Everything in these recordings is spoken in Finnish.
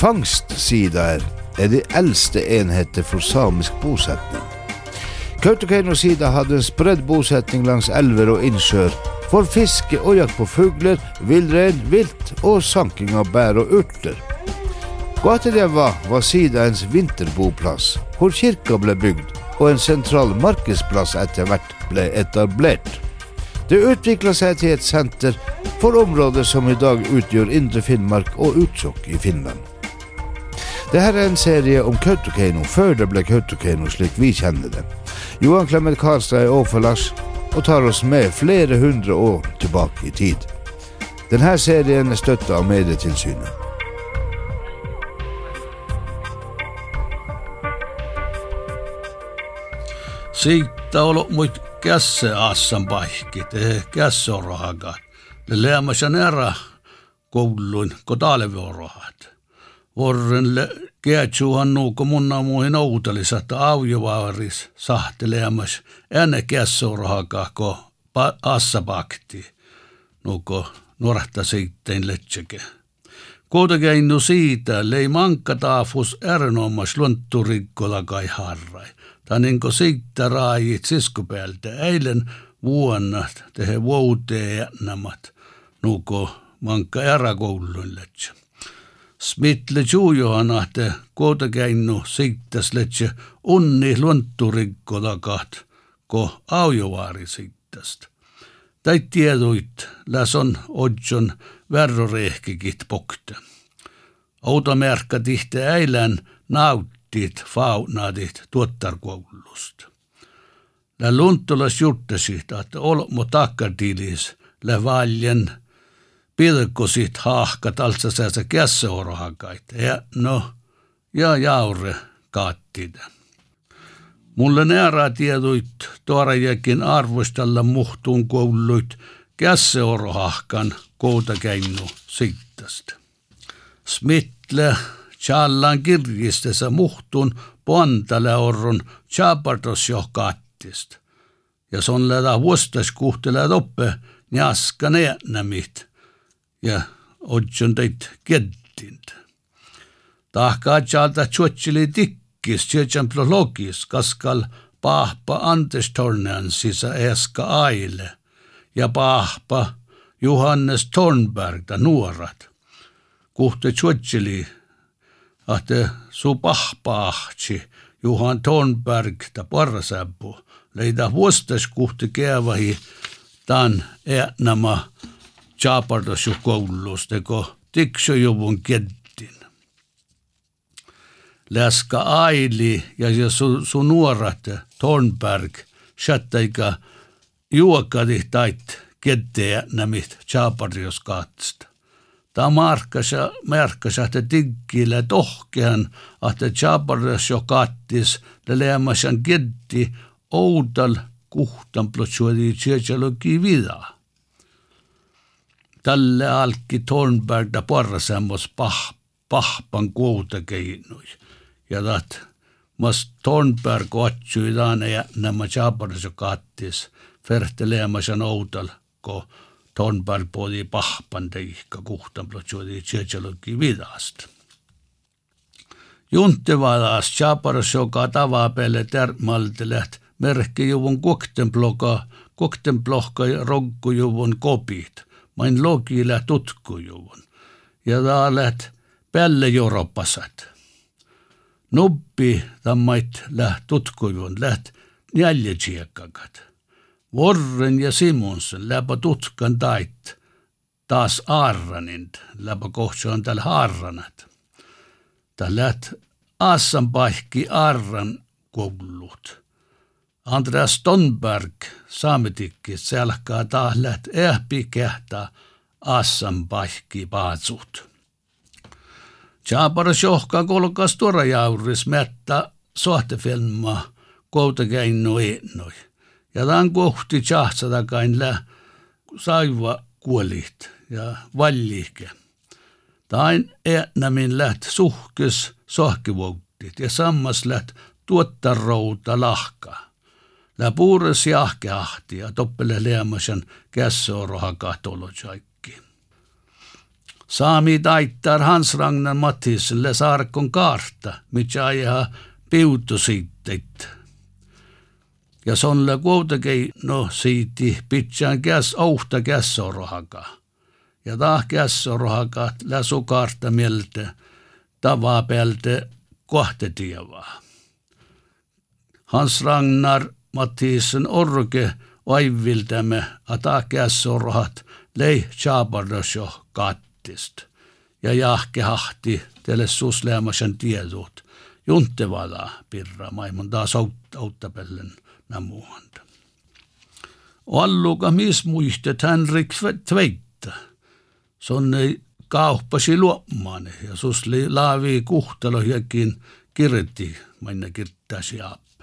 Fangstsidaer er de eldste enheter for samisk bosetning. Kautokeino-sida hadde en spredd bosetning langs elver og innsjøer for fiske og jakt på fugler, villrein, vilt og sanking av bær og urter. Guateljeva var sidaens vinterboplass, hvor kirka ble bygd og en sentral markedsplass etter hvert ble etablert. Det utvikla seg til et senter for områder som i dag utgjør Indre Finnmark og Utsjokk i Finland. Dette er en serie om Kautokeino før det ble Kautokeino slik vi kjenner det. Johan Clement Karlstad er overfor og tar oss med flere hundre år tilbake i tid. Denne serien er støtta av Medietilsynet. Siitä olo muit kässä assan paikki, te kässe on rahakat. Le leämässä närä kouluin, on talviorohat. Vorren Kietsuhan nuuko munna muihin outelis, että aujovaaris sahteleamas enne kässorhakaa, ko assapakti, nuuko nuorahta sitten letseke. Kuitenkin nu siitä, lei mankka taafus erinomas luntturikkola kai harrai. Ta niinku siitä raajit siskupäältä eilen vuonna tehe vuoteen jännämät, nuuko mankka eräkouluun letseke. Smitle juujohanahte kuotakäinnu siittasletsi unni luonturikkotakat, ko aujovaari siittast. Tai tieduit, läs on odjon värrorehkikit pokte. Automerkka tihte äilän nauttit faunadit tuottarkoulusta. Lä luntulas juttasit, että olmo takkatilis lä valjen pilkkosit haahkat alta säässä kässeorohakaita. Ja no, ja jaure kaattida. Mulle näärää tieduit tuorejakin arvostella muhtuun kouluit kässeorohahkan koutakäinnu sittasta. Smitle challan kirjistessä muhtun pontale orron chapartosjohkaattista. Ja son läda vuostas kuhtele toppe njaska neännämit – ja täit kettind. Tahkaa tjaalta tjuotsili tikkis, tjätjän prologis, kaskal pahpa Antestornean sisä eska aile ja pahpa Johannes Tornbergta nuorat. Kuhte tjuotsili, ahte su pahpahtsi Johan Tornbergta parsäppu, leida vuostas kuhte käävahi, tämän etnama äänämä Chaapardos koulusta, kun tiksojuvun kettin. Läska Aili ja sun su nuorat Thornberg, shattaika juokadi tait ketteä nämit Chaapardos katsasta. Tämä markkasa, markkasa, että tikkillä tohkean, että Chaapardos jo kattis, ja leämäsän ketti outal kuhtan plotsuodi tsietsaloki vidaa talle alki Thornberg da parrasamos pah, pahpan kuuta keinui. Ja taht, mas Thornberg otsui taane ja nämä jaapanissa kattis, ferhteleemässä noutal, ko Thornberg podi pahpan teikka kuhtan plotsuodi tsetsalogi vidast. Junte valas jaapanissa joka tavaa peille termaltelet, merkki juvun kukten bloka, kukten blohka ja ronkku juvun kopit – mein logile tutkujuvun ja taalet peale Euroopasat. Nuppi tammait läht tutkujuvun läht jäljetsiekakat. Vorren ja Simonsen läpa tutkan tait taas aarranint läpa kohtsuon tal haarranat. Ta läht Assan pahki arran kollut. Andreas Stonberg saamitikki selkaa tahlet ehpi kehtä assan paikki paatsut. Tjaaparas johka kolkas tuora jauris mettä sohtefilma koutakeinu innoi. Ja tämän kohti tjahtsatakain lä saiva kuolit ja vallike. Tain etnämin läht suhkes sohkivuuktit ja sammas läht tuottarouta lahkaa. Lä puures ja toppele leamasen kässooroha kahtolo kaikki. Saami taittar Hans Ragnar Mattiselle saarkon kaarta, mitä ajaa piutu siitteit. Ja sonle kuitenkin no siiti pitsään käs ouhta kässorohakaa. Ja tah kässorohakaa läsu kaarta mieltä tavaa päältä kohtetievaa. Hans Ragnar Mattiisen orke aiviltämme ata kässorohat lei chaabardosjo kattist. Ja jahke hahti teille susleamasen tiedot. Junttevada pirra maimun taas auttapellen namuhanta. Alluka mis muistet Henrik Tveitta. Sonne kauppasi luomaan ja susli laavi kuhtalo jäkin kirjoitti, minne kirjoittaisi appe.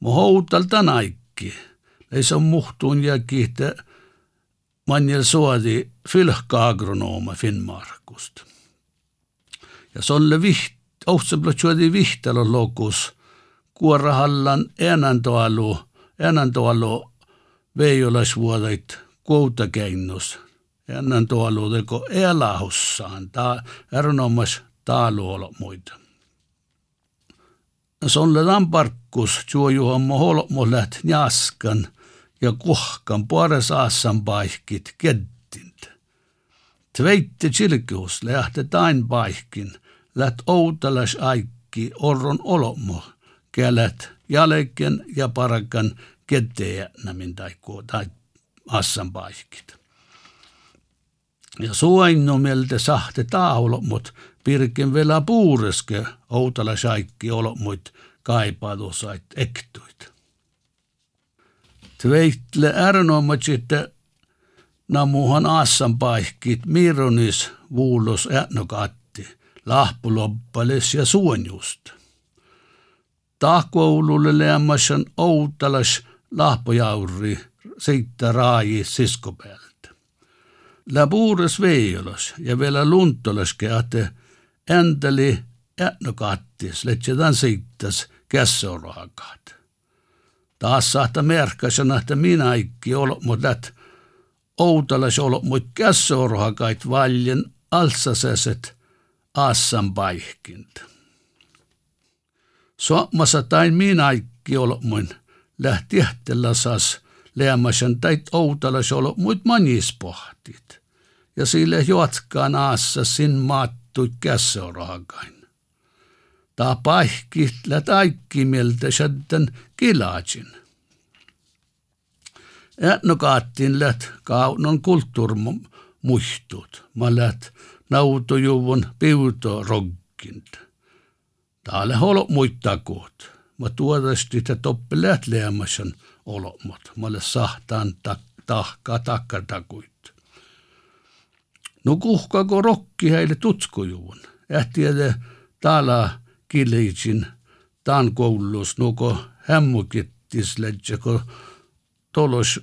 Mo houtalta naikki, se muhtuun ja kiihtä manjel suodi fylhka-agronooma Finnmarkust. Ja solle viht, ohtseblo tjuodi vihtelon lokus, kuorahallan enäntoalu, enäntoalu veijolasvuodait kuutakeinnus, enäntoalu teko elahussaan, ta eronomas taaluolo muita. Solle lamparkkus juojuhammo holmo läht njaskan – ja kuhkan puores aassan paihkit kettint. Tveitte chilkihus lähte tain paihkin, lät outalas aikki orron olomo, kälät jaleken ja parakan ketteä nämin tai, assan paihkit. Ja mieltä sahte taulomot, pirken vielä puureske outalas aikki olomot kaipaadusait ektuit. Tveitle ärnomatsitte namuhan assan paihkit mironis vuulos ätnokatti, lahpuloppalis ja suonjust. Tahkoululle lämmäsän outalas lahpojauri siitä raaji siskopäältä. Labuures veijolas ja vielä luntolas keate änteli ätnokattis, letsetän siittäs kässoraakaat. Taas saattaa merkkasena, että minä ikki mutta outalas olo, mutta kässorhakait valjen alsaseset assan paihkinta. Suomassa tain minä ikki mutta lähti saas leämäsen tai outalas olo, mutta manis pohtit. Ja sille jatkaan aassa sin maattui kässorhakain. Ta paihki lät aikki mieltä sitten kilaatsin. Etnokaattiin lät kaunon kulttuurmuistut. Mä lät nautojuvun piuto roggint. Täällä holo muittakuut. Mä tuodasti, että toppi lät leämäsen olomot. Mä lät sahtaan tahkaa takkatakuit. No kuhkako rokki heille tutskujuvun. Ähtiä täällä kilitsin tan koulus nuko hämmukittis ledjeko tolos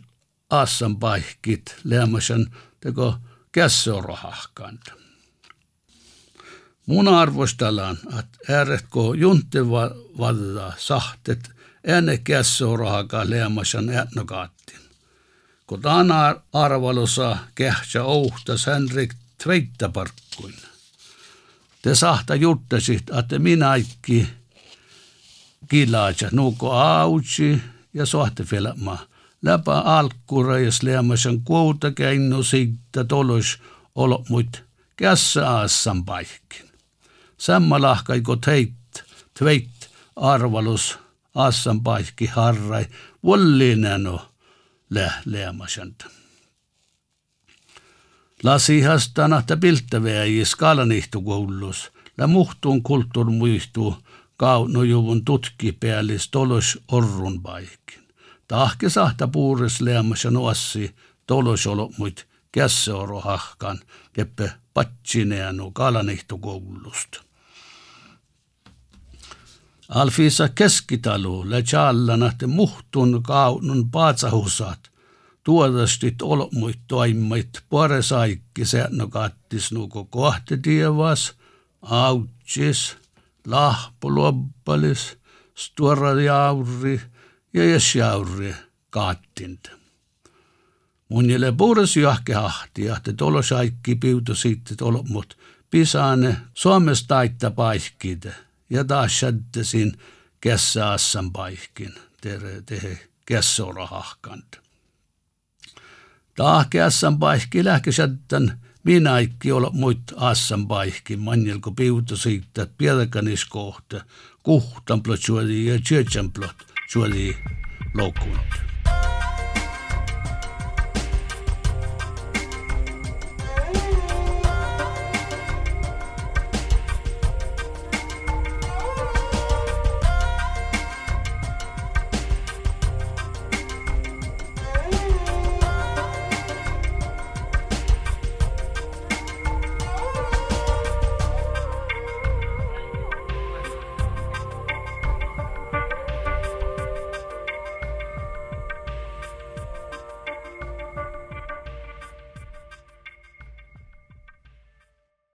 assan paihkit leamasen teko kässorohahkanta. Mun arvostellaan, että ääretko juntte valla sahtet enne kässorohakaan leamasen etnokaattin. Kun tämän arvalossa kähtsä ouhtas Henrik Tveittaparkkuin. Te sahta juttasit, että minä ikki kilaatsa nuko autsi ja sohte filma. Läpä alkkura ja sleamasen kuuta käinnu siitä tolos olot kässä aassan paikkin. Samma lahkaiko teit, tveit arvalus aassan paikki harrai, vollineno lä leamasanta. Lasihastana ta pilttäväji skalanihtukoulussa, la muhtuun kulttuurmuihtuu kaunojuvun tutkipäällis tolos orrun paikin. Tahke sahta puures leamassa nuossi tolos muit kässeoro hahkan, keppe patsineanu kalanihtukoulusta. Alfisa keskitalu la challana te muhtun kaunun paatsahusat – tuodastit olmuit toimmait paresaikki no kattis nuko kohti tievas, autsis, lahpo loppalis, stuora jauri ja jäsjauri kaattinta. Munjelle puhdas johke hahti, ja te tolo saikki piutu sitten tolo, mut pisane Suomesta taitta paikkiite. Ja taas sin kessä assan paikkin, tere tehe kessorahahkant. Taah kässan paikki lähke sättän minä ikki olla muit assan paikki, manjelko piutu siitä, että piedakanis kohta, kuhtan plot ja tjötsän plot suoli loukkuuntu.